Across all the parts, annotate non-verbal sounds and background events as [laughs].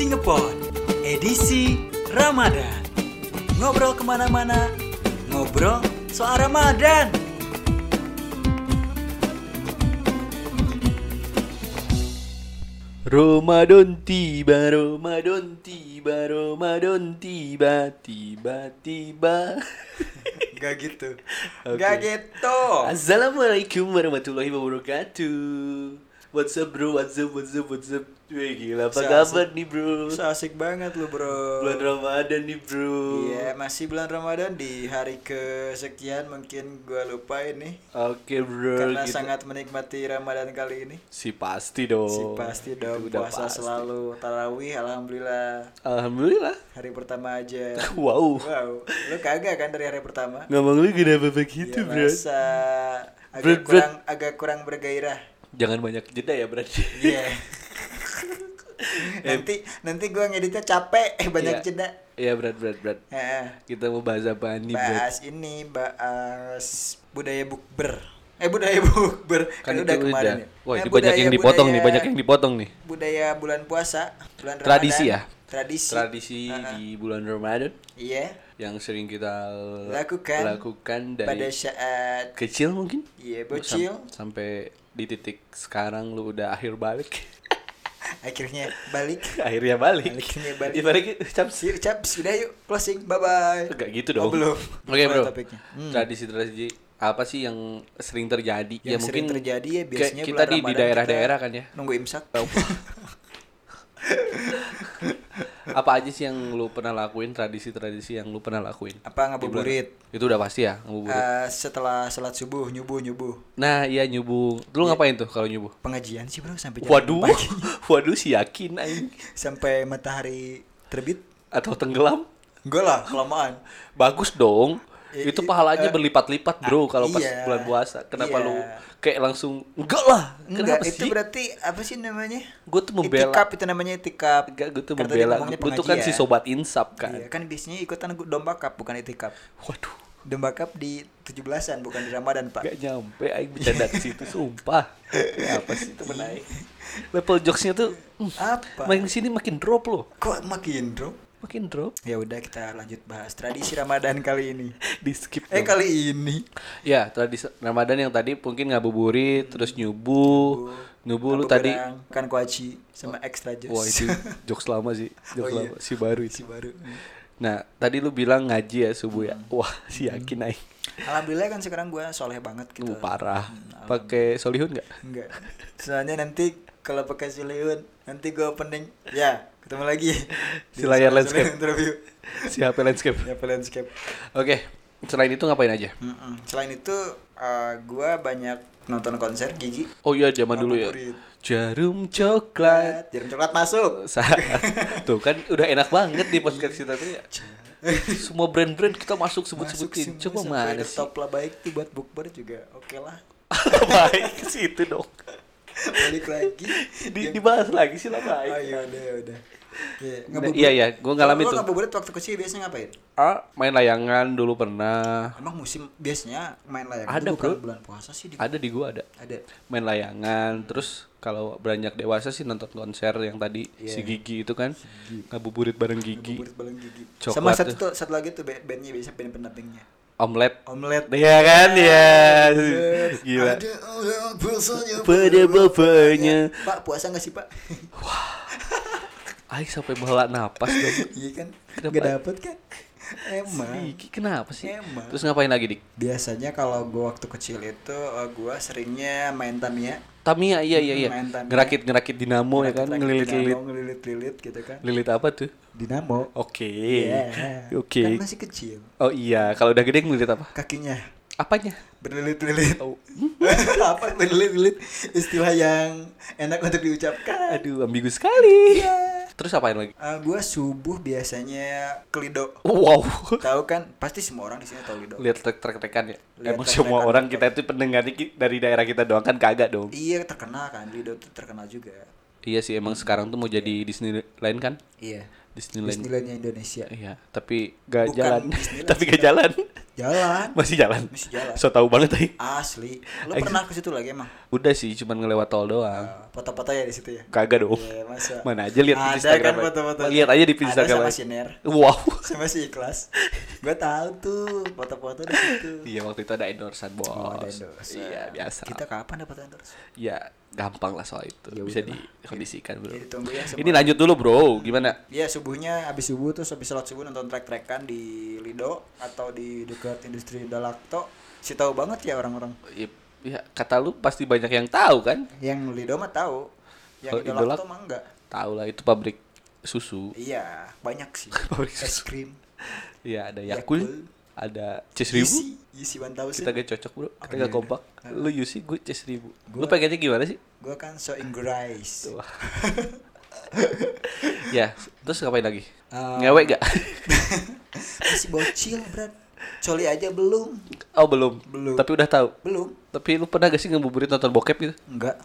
Singapore, edisi Ramadan. Ngobrol ke mana-mana, ngobrol soal Ramadan. Ramadan tiba, Ramadan tiba, Ramadan tiba, tiba-tiba. Gak gitu. [laughs] Oke. Gak gitu. Assalamualaikum warahmatullahi wabarakatuh. What's up bro, what's up, what's up, what's up? Wih gila, apa kabar nih bro? So asik banget lu bro. Bulan Ramadan nih bro. Iya masih bulan Ramadan di hari kesekian mungkin gua lupain nih Oke bro karena kita- sangat menikmati Ramadan kali ini. Si pasti dong. Si pasti dong. Udah puasa pasti. selalu. Tarawih alhamdulillah. Alhamdulillah. Hari pertama aja. [laughs] Wow. Wow, lu kagak kan dari hari pertama? Ngomong lu kenapa begitu Ya, bro? masa agak kurang agak kurang bergairah. Jangan banyak jeda ya berarti Iya. [laughs] nanti nanti gua ngeditnya capek eh banyak Iya. jeda. Iya berat berat berat Heeh. Kita mau bahas apa nih bahas ini bahas budaya bukber eh budaya bukber Kan kan, udah kemarin ya Wah Eh, ini banyak yang dipotong nih, budaya- banyak yang dipotong nih budaya bulan puasa bulan Tradisi Ramadan. ya? tradisi Tradisi Heeh. di bulan Ramadan iya yang sering kita Lakukan lakukan pada dari saat kecil mungkin iya sam- bocil sampai di titik sekarang lu udah akhir balik [laughs] akhirnya balik [laughs] akhirnya balik Akhirnya balik. Ibarat caps Sir, cap, sudah yuk closing, bye bye. Enggak gitu dong Oh, belum. oke bro Topiknya. Hmm. tradisi-tradisi apa sih yang sering terjadi Yang sering terjadi ya biasanya kita di daerah-daerah kan ya Nunggu imsak. [laughs] apa aja sih yang lu pernah lakuin tradisi-tradisi yang lu pernah lakuin? Apa ngabuburit? itu udah pasti ya ngabuburit. Eh, setelah sholat subuh nyubuh nyubuh. Nah iya nyubuh. Lu ngapain tuh kalau nyubuh? Pengajian sih bro sampai jam waduh [laughs] waduh si yakin aing sampai matahari terbit. Atau tenggelam? Enggak lah kelamaan. Bagus dong. I- itu pahalanya eh, berlipat-lipat bro ah, kalau pas iya. bulan puasa. Kenapa Iya. lu kayak langsung enggak lah. Enggak kenapa itu sih? berarti apa sih namanya? Gue tuh membela. Itikap itu namanya itikap enggak gue tuh Kan tadi membela. gue tuh kan si sobat insap kan. Iya kan biasanya ikutan domba cup bukan itikap waduh. Domba cup di 17-an bukan di Ramadan pak. Gak nyampe aing bercanda ke situ sumpah. Apa sih temen aing? Level jokesnya tuh apa? makin sini makin drop loh. kok makin bro Makin drop. ya udah kita lanjut bahas tradisi Ramadan kali ini [laughs] Di skip. eh dong. kali ini Ya, tradisi Ramadan yang tadi mungkin ngabuburit, terus nyubuh. Nyubuh lu tadi kan kuaci sama extra jus Wah, itu [laughs] jokes lama sih. Jokes Oh, iya. lama si baru si itu. baru Nah, tadi lu bilang ngaji ya subuh ya. Hmm. Wah, si yakin aing. alhamdulillah kan sekarang gua soleh banget gitu Uh, parah. Hmm, Pakai solihun enggak? Enggak. Soalnya nanti kalau pakai Suleyun nanti gue opening ya ketemu lagi [laughs] Si layar landscape. Interview [laughs] Si HP landscape. landscape Oke, selain itu ngapain aja? Mm-mm. selain itu eh, gua banyak nonton konser gigi Oh iya, zaman dulu ya. Jarum coklat. jarum coklat masuk [laughs] tuh kan udah enak banget di podcast kita tuh ya. Semua brand-brand kita masuk sebut-sebutin. Coba mana sih? top lah baik tuh buat bukber juga oke lah baik ke situ dong. Balik lagi [laughs] Di, Yang- dibahas lagi sih lah oh baik. iya udah udah Iya, Nah, iya, iya, gua ngalamin tuh. Lo ngabuburit waktu kecil biasanya ngapain? Ah, main layangan dulu pernah. Emang musim biasanya main layangan Ada, itu bro. bulan puasa sih di Ada di gua ada. ada. Main layangan, terus kalau beranjak dewasa sih nonton konser yang tadi Iya. si Gigi itu kan ngabuburit bareng Gigi. Ngabuburit baleng gigi. Coklat Sama satu tuh. satu lagi tuh band- bandnya biasa band pendampingnya. Omelet. Omelet. Iya kan ya. Gila. Ada Pada bapaknya. Pak puasa nggak sih pak? Aing sampai melak napas dong. iya kan? Kenapa? Gak dapet kan? Emang. Diki kenapa sih? Emang. Terus ngapain lagi dik? Biasanya kalau gua waktu kecil itu eh, gua seringnya main Tamiya. Tamiya iya iya iya. Main Tamiya. Ngerakit ngerakit dinamo ya kan, ngelilit-lilit. dinamo, Ngelilit-lilit gitu kan. Lilit apa tuh? Dinamo. Oke. Iya. Oke. Kan masih kecil. Oh iya, kalau udah gede ngelilit apa? Kakinya Apanya? berlilit-lilit. Oh. [laughs] Apa berlilit-lilit? Istilah yang enak untuk diucapkan. Aduh, ambigu sekali. Iya. Terus apain lagi? Eh, gua subuh biasanya kelido. Wow. Tahu kan? Pasti semua orang di sini tahu lido. Lihat trek-trekan ya. Lihat Emang semua orang kita itu pendengar dari daerah kita doang kan kagak dong. Iya terkenal kan, lido tuh terkenal juga. Iya sih, emang sekarang tuh mau jadi Disneyland kan? Iya. Disneyland. Disneylandnya Indonesia. Iya, tapi gak Bukan jalan. [laughs] Tapi gak jalan. Jalan. Masih jalan. Masih jalan. So tau banget tadi. Asli. Lu pernah ke situ lagi emang? Udah sih, cuman ngelewat tol doang. Uh, Foto-foto ya di situ ya. Kagak dong. Iya, masa. Mana aja lihat di Ada Instagram. kan foto-foto. Lihat aja di Instagram. Ada sama. Siner. Wow. Sama si Ikhlas. Gua tahu tuh foto-foto di situ. Iya waktu itu ada endorsean bos. Oh, ada endorse. Iya biasa. Kita kapan dapat endorse? Ya gampang lah soal itu. Ya Bisa dikondisikan bro. Ya. Ini lanjut dulu bro. Gimana? Iya subuhnya habis subuh terus habis sholat subuh nonton trek-trekan di Lido atau di dekat industri Dalakto. Si tahu banget ya orang-orang. Ya, ya, kata lu pasti banyak yang tahu kan? Yang Lido mah tahu. Yang di Dalakto mah enggak. Tahu lah itu pabrik susu. Iya, banyak sih. [laughs] Pabrik Es krim. Iya ada Yakult. Yakult, ada Cis ribu. Yeezy 1000. Kita gak cocok bro. Kita iya, gak iya. kompak. Ah. Lu Yusi, gue Cis ribu. Lu pengennya gimana sih? Gua kan so Inggris. [laughs] Tuh. ya, terus ngapain lagi? Um, [laughs] Ngewek gak? Masih bocil, Brad. Coli aja belum. oh belum. Belum. Tapi udah tahu. Belum. Tapi lu pernah gak sih ngebuburit nonton bokep gitu? Enggak.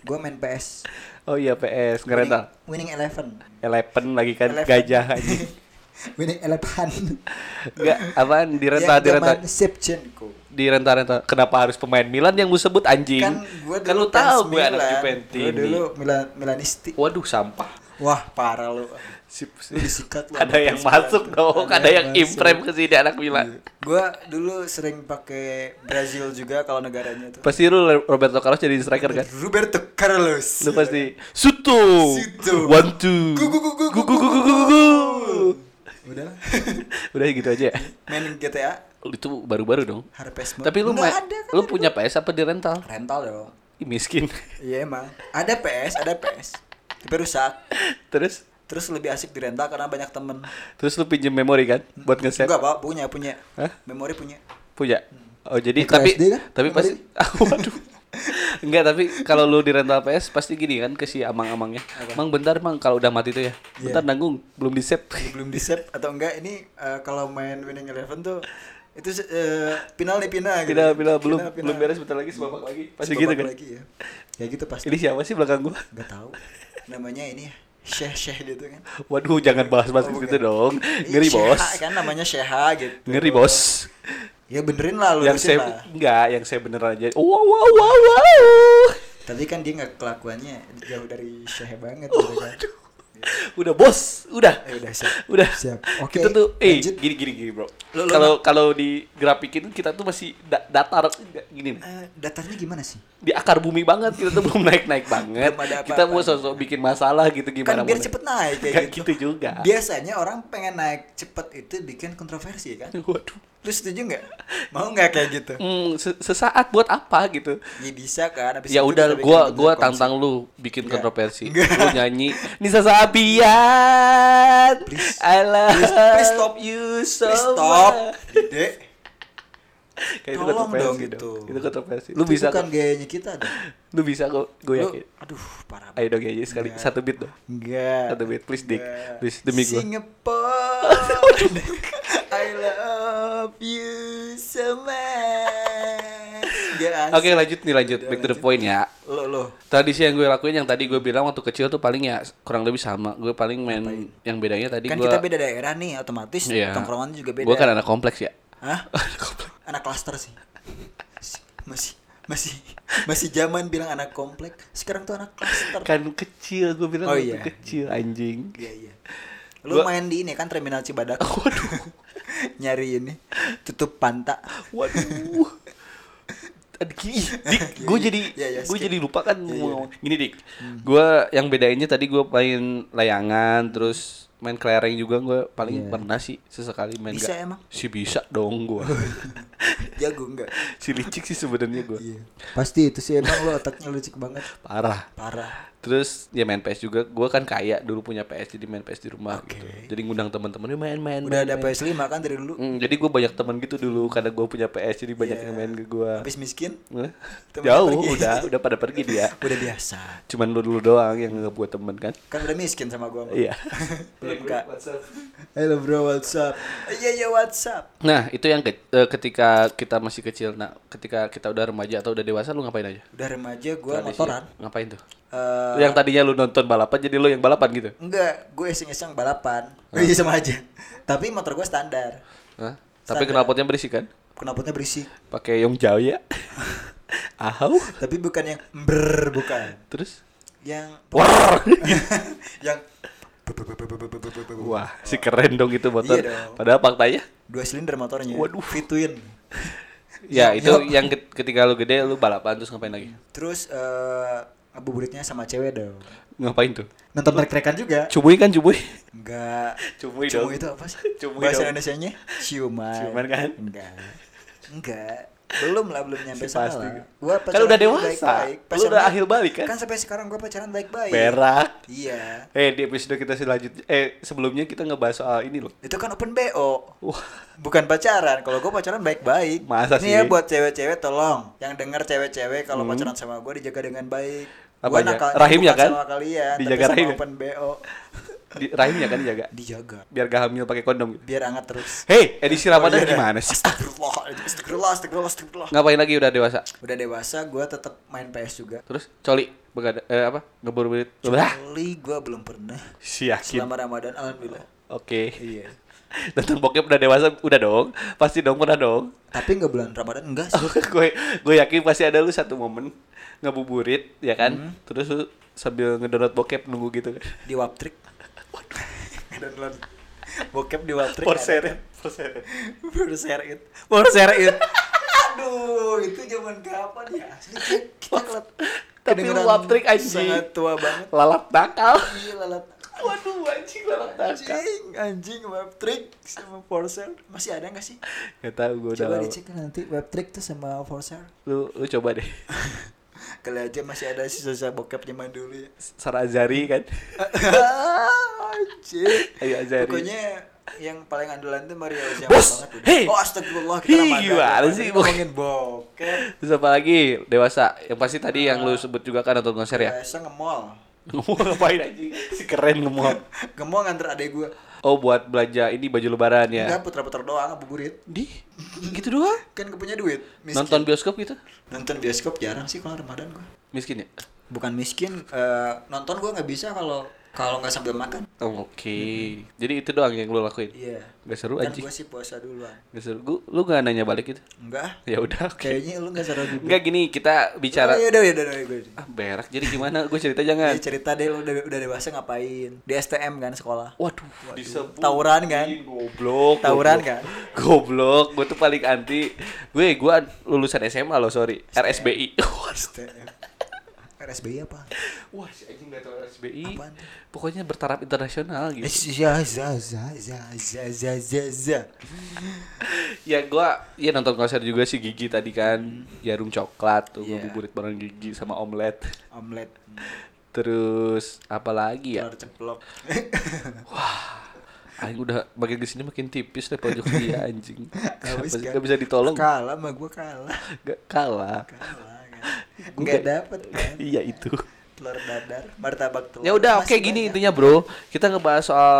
Gua main PS. Oh iya PS ngerental. Winning, winning Eleven. Eleven lagi kan Eleven. gajah aja. [laughs] winning Eleven. Enggak, apaan di rental di rental Shevchenko. di rental rental. Kenapa harus pemain Milan yang lu sebut anjing? Kan gua kan lu tahu gue anak. Juventus. Gua dulu Milan Milanisti. Waduh sampah. Wah, parah lu. Sip, Lu disikat lu. ada yang masuk dong, ada, yang masuk. imprem ke sini anak Milan. Gua dulu sering pakai Brazil juga kalau negaranya tuh. Pasti lu Roberto Carlos jadi striker kan? Roberto Carlos. Lu pasti Suto. Suto. One two. Gu, gu, gu, gu, Gu, gu. Udah. [laughs] Udah gitu aja ya. Main GTA Itu baru-baru dong. Harvest Moon. Tapi lu ada kan lu punya PS apa di rental? rental dong. Ih, miskin. Iya emang. Ada PS, ada PS. Tapi rusak. Terus Terus lebih asik di rental karena banyak temen. terus lu pinjem memori kan buat nge-save? Enggak, Pak, punya, punya. Hah? Memori punya. Punya. Oh, jadi Micro tapi SD kan? tapi Memori? pasti [laughs] waduh. Enggak, tapi kalau lu di rental PS pasti gini kan ke si amang-amangnya. Mang bentar, Mang, kalau udah mati tuh ya. Iya. Bentar nanggung, belum di-save. belum di save atau enggak ini eh, kalau main winning eleven tuh itu eh, final nih final gitu. Pindah, pindah, belum Final, belum final. beres bentar lagi sebabak lagi. Pasti Sebabak gitu kan. lagi ya ya gitu pasti Ini siapa sih belakang gua? nggak tahu namanya ini ya syekh syekh gitu kan Waduh, jangan bahas-bahas Oh, gitu dong. Ih, Ngeri, Syeha Bos. kan namanya syekha gitu Ngeri, Bos. ya benerin lah lu yang saya lah enggak, yang saya beneran aja. Wow, wow, wow, wow. tapi kan dia nggak kelakuannya jauh dari syekh banget gitu kan Udah, Bos. Udah. Eh, udah siap [laughs] Udah. Siap. Oke, Kita tuh eh lanjut. gini gini gini, Bro. Kalau kalau di grafikin kita tuh masih da- datar gini. Eh, datarnya gimana sih Di akar bumi banget kita tuh belum naik-naik banget. Belum ada kita mau sosok bikin masalah gitu gimana kan biar mau cepet naik kayak gitu. gitu juga. Biasanya orang pengen naik cepet itu bikin kontroversi kan. Waduh. Lu setuju nggak? Mau nggak kayak gitu? Hmm, se- sesaat buat apa gitu? Ya bisa kan. Habis ya udah gua gua konsep. tantang lu bikin Nggak. kontroversi. Nggak. Lu nyanyi Nisa Sabian. Please. I love Please, please stop. you so Please stop. Dek. [laughs] Kayak itu kontroversi dong dong. gitu. Itu kontroversi. Lu Itu bisa bukan kok. gayanya kita dong. Lu bisa kok. Gue Lu- yakin. aduh, parah. Ayo dong aja sekali Nggak. satu beat dong. Enggak. Satu beat, please, Dik. Nggak. Please, demi gua. Singapore. [laughs] I love you so much. Oke asik. lanjut nih lanjut Udah, back to the lanjut. point ya. Lo lo. Tradisi yang gue lakuin yang tadi gue bilang waktu kecil tuh paling ya kurang lebih sama. Gue paling main yang bedanya tadi Kan gue. kita beda daerah nih, otomatis Iya. tongkrongan juga beda. Gue kan anak kompleks ya. Hah? [laughs] anak klaster sih. Masih masih masih zaman bilang anak komplek. Sekarang tuh anak klaster. kan kecil gue bilang Oh, iya. kecil anjing. Iya iya. Lu Gua- main di ini kan terminal Cibadak. [laughs] Waduh. Nyari ini tutup panta. Waduh. Dik, [laughs] gue jadi Iya, iya, gue jadi lupa kan Iya, iya. mau gini dik. Gue yang bedainnya tadi gue main layangan terus main kelereng juga gue paling Iya. pernah sih sesekali main Bisa nggak- emang? Si bisa dong gue. [laughs] Jago enggak? si licik sih sebenarnya gue. Iya. Pasti itu sih emang lu otaknya licik banget. Parah. Parah. Terus ya main PS juga. Gue kan kaya dulu punya PS jadi main PS di rumah Oke. gitu. Jadi ngundang teman-temannya main-main. Udah main, ada main. PS5 kan dari dulu. Hmm, jadi gue banyak teman gitu dulu karena gue punya PS jadi banyak Iya. yang main ke gue. Habis miskin Jauh pergi. udah udah pada pergi dia. [laughs] udah biasa. Cuman lu dulu doang yang nggak buat temen kan? Kan udah miskin sama gua. Bang. Iya. [laughs] Belum kak. Halo bro, what's up? Iya iya what's up? Nah itu yang ke- eh, ketika kita masih kecil. Nah ketika kita udah remaja atau udah dewasa lu ngapain aja? Udah remaja gua Tradisi. motoran. Ngapain tuh? Eh, yang tadinya lu nonton balapan jadi lu yang balapan gitu? enggak, gue iseng-iseng balapan. Iya sama aja. Tapi motor gua standar. Hah? Tapi Standar. knalpotnya berisik kan? Knalpotnya berisik. Pakai Yong Jaya. [laughs] Ahau. Tapi bukan yang ber bukan. Terus Yang Wah. [laughs] yang [laughs] Wah, si keren dong itu motor. Iya dong. Padahal faktanya dua silinder motornya. Waduh. Fitwin. ya Yup, itu yang ke- ketika lu gede lu balapan terus ngapain lagi? Terus eh ngabuburitnya sama cewek dong. Ngapain tuh? Nonton trek-trekan juga. Cubui kan cubui? Enggak. Cubui Cuma dong. itu apa sih? Cumui Bahasa. Indonesianya ciuman. Ciuman kan? Enggak. Enggak. Belum lah, belum nyampe Si sana pasti. lah. Gua Kan udah dewasa. baik-baik. Lu Pacaran- udah akhir balik kan? Kan sampai sekarang gua pacaran baik-baik. Berak. Iya. Eh di episode kita selanjutnya eh sebelumnya kita ngebahas soal ini loh. Itu kan open BO. Wah, Bukan pacaran. Kalau gua pacaran baik-baik. Masa Ini sih? ya buat cewek-cewek tolong. Yang denger cewek-cewek kalau Hmm. pacaran sama gua dijaga dengan baik. Gua nakalnya Rahimnya kan? Sama kalian, Dijaga sama rahimnya? open BO. di, rahimnya kan dijaga. Dijaga. Biar gak hamil pakai kondom gitu. Biar hangat terus. Hei, edisi Ramadan Oh, iya dah. gimana sih? Astagfirullah, astagfirullah, astagfirullah, astagfirullah. Ngapain lagi udah dewasa? Udah dewasa, gue tetap main PS juga. Terus coli begada eh apa? Ngeburu berit. Kali gue belum pernah. si yakin. Selama Ramadan, alhamdulillah. Oke. Iya. Nonton bokep udah dewasa udah dong. Pasti dong pernah dong. Tapi nggak bulan Ramadan enggak sih. [laughs] gue gue yakin pasti ada lu satu momen ngabuburit ya kan. Hmm. Terus lu sambil ngedownload bokep nunggu gitu kan. Di Waptrik. Download bokep di Waptrik. For share, for share. For share it. For share it. Aduh, itu zaman kapan ya? Asli, kita. Tapi kedengeran Waptrik, anjing. Sangat tua banget. Lalat nakal. Iya, lalat. Waduh anjing lalat nakal. Anjing, anjing Waptrik sama Forshare masih ada nggak sih? Gak tau gue udah Coba lama. dicek nanti Waptrik tuh sama Forshare. Lu, lu coba deh. [laughs] Kali aja masih ada sisa-sisa bokep zaman dulu ya. Sarah Azari kan. [laughs] Anjing. Ayo Azari. Pokoknya yang paling andalan tuh Mario Ozawa Bos, banget udah. hey. Oh astagfirullah kita Hi, Ramadan. gimana sih? ngomongin bokep. Terus apa lagi? Dewasa. Yang pasti tadi yang lu sebut juga kan nonton konser ya. Biasa nge-mall. Ngomong ngapain anjing? Si keren ngomong. Nge-mall nganter adek gua. Oh buat belanja ini baju lebaran ya. Enggak putra-putra doang ngabuburit. Di gitu doang. Kan gak punya duit. Miskin. Nonton bioskop gitu. Nonton bioskop jarang sih kalau Ramadan gua. Miskin ya? Bukan miskin, eh, nonton gua nggak bisa kalau kalau nggak sambil makan. Oh, Oke. Jadi itu doang yang lu lakuin. Iya. Gak seru anjing. gua sih puasa duluan. Gak seru. Gua, lu gak nanya balik gitu? Enggak. Ya udah oke. Kayaknya lu nggak seru juga. Enggak gini, kita bicara Oh, yaudah, yaudah, yaudah, yaudah. ah berak. Jadi gimana? Gue cerita jangan. Jadi cerita deh lu udah, udah dewasa ngapain? Di STM kan sekolah. Waduh, disebut. Tawuran kan? Goblok. Tawuran goblok. kan? Goblok, gue tuh paling anti. Gue gue lulusan SMA loh, sorry. RSBI. STM. [laughs] RSBI apa? Wah, si anjing gak tau RSBI. Apaan? Pokoknya bertaraf internasional gitu. Za za za za za za za za. ya gua ya nonton konser juga sih Gigi tadi kan. Jarum coklat tuh Iya. ngabuburit bareng Gigi sama omelet. Omelet. Terus apa lagi ya? Telur ceplok. [laughs] Aing udah makin ke sini makin tipis deh pojok dia anjing. Kan? gak bisa ditolong? Kalah sama gua kalah. Gak kalah. Kalah Enggak dapet kan. [laughs] Iya itu. Telur dadar, martabak telur. Ya udah oke Masih gini banyak. intinya bro kita ngebahas soal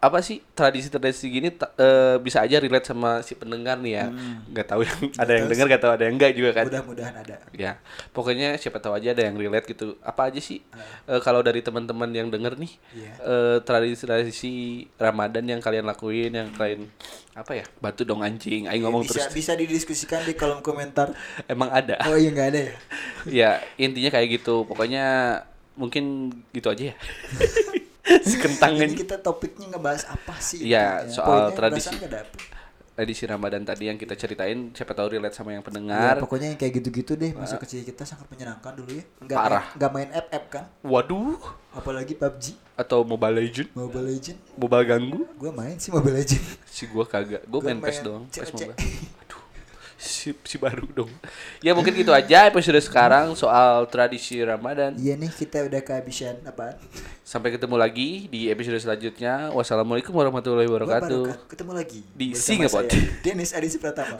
apa sih tradisi-tradisi gini eh, bisa aja relate sama si pendengar nih ya. Nggak tahu yang ada yang dengar nggak tahu ada yang enggak juga kan. Mudah-mudahan ada. ya pokoknya siapa tahu aja ada yang relate gitu. Apa aja sih Eh, kalau dari teman-teman yang denger nih Iya. eh, tradisi-tradisi Ramadan yang kalian lakuin yang kalian apa ya batu dong anjing aing ngomong bisa terus. bisa didiskusikan di kolom komentar. [laughs] emang ada? Oh iya nggak ada ya? [laughs] ya intinya kayak gitu. Pokoknya mungkin gitu aja ya [laughs] [laughs] si kentang Jadi anjing. kita topiknya ngebahas apa sih? Iya, intinya? soal Poinnya tradisi. edisi Ramadan tadi yang kita ceritain siapa tahu relate sama yang Ya, pendengar. pokoknya yang kayak gitu-gitu deh masa kecil kita sangat menyenangkan dulu ya. Nggak Parah. Main, nggak main app-app kan? Waduh, Apalagi PUBG, atau Mobile Legend, Mobile Legend. Mobile ganggu. Gue main sih Mobile Legend. Si gua kagak. Gua Gua main PES main doang, PES. Mobile. [laughs] Si, si baru dong. Ya mungkin gitu aja episode sekarang soal tradisi Ramadan. Iya nih kita udah kehabisan apaan? Sampai ketemu lagi di episode selanjutnya. Wassalamualaikum warahmatullahi wabarakatuh. Ketemu lagi Di saya, Dennis Adisi Pratama.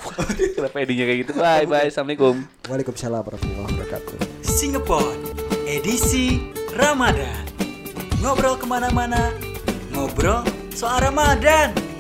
Kenapa edinya kayak gitu? Bye bye. Assalamualaikum. Waalaikumsalam warahmatullahi wabarakatuh. Singapore edisi Ramadan. Ngobrol ke mana-mana, ngobrol soal Ramadan.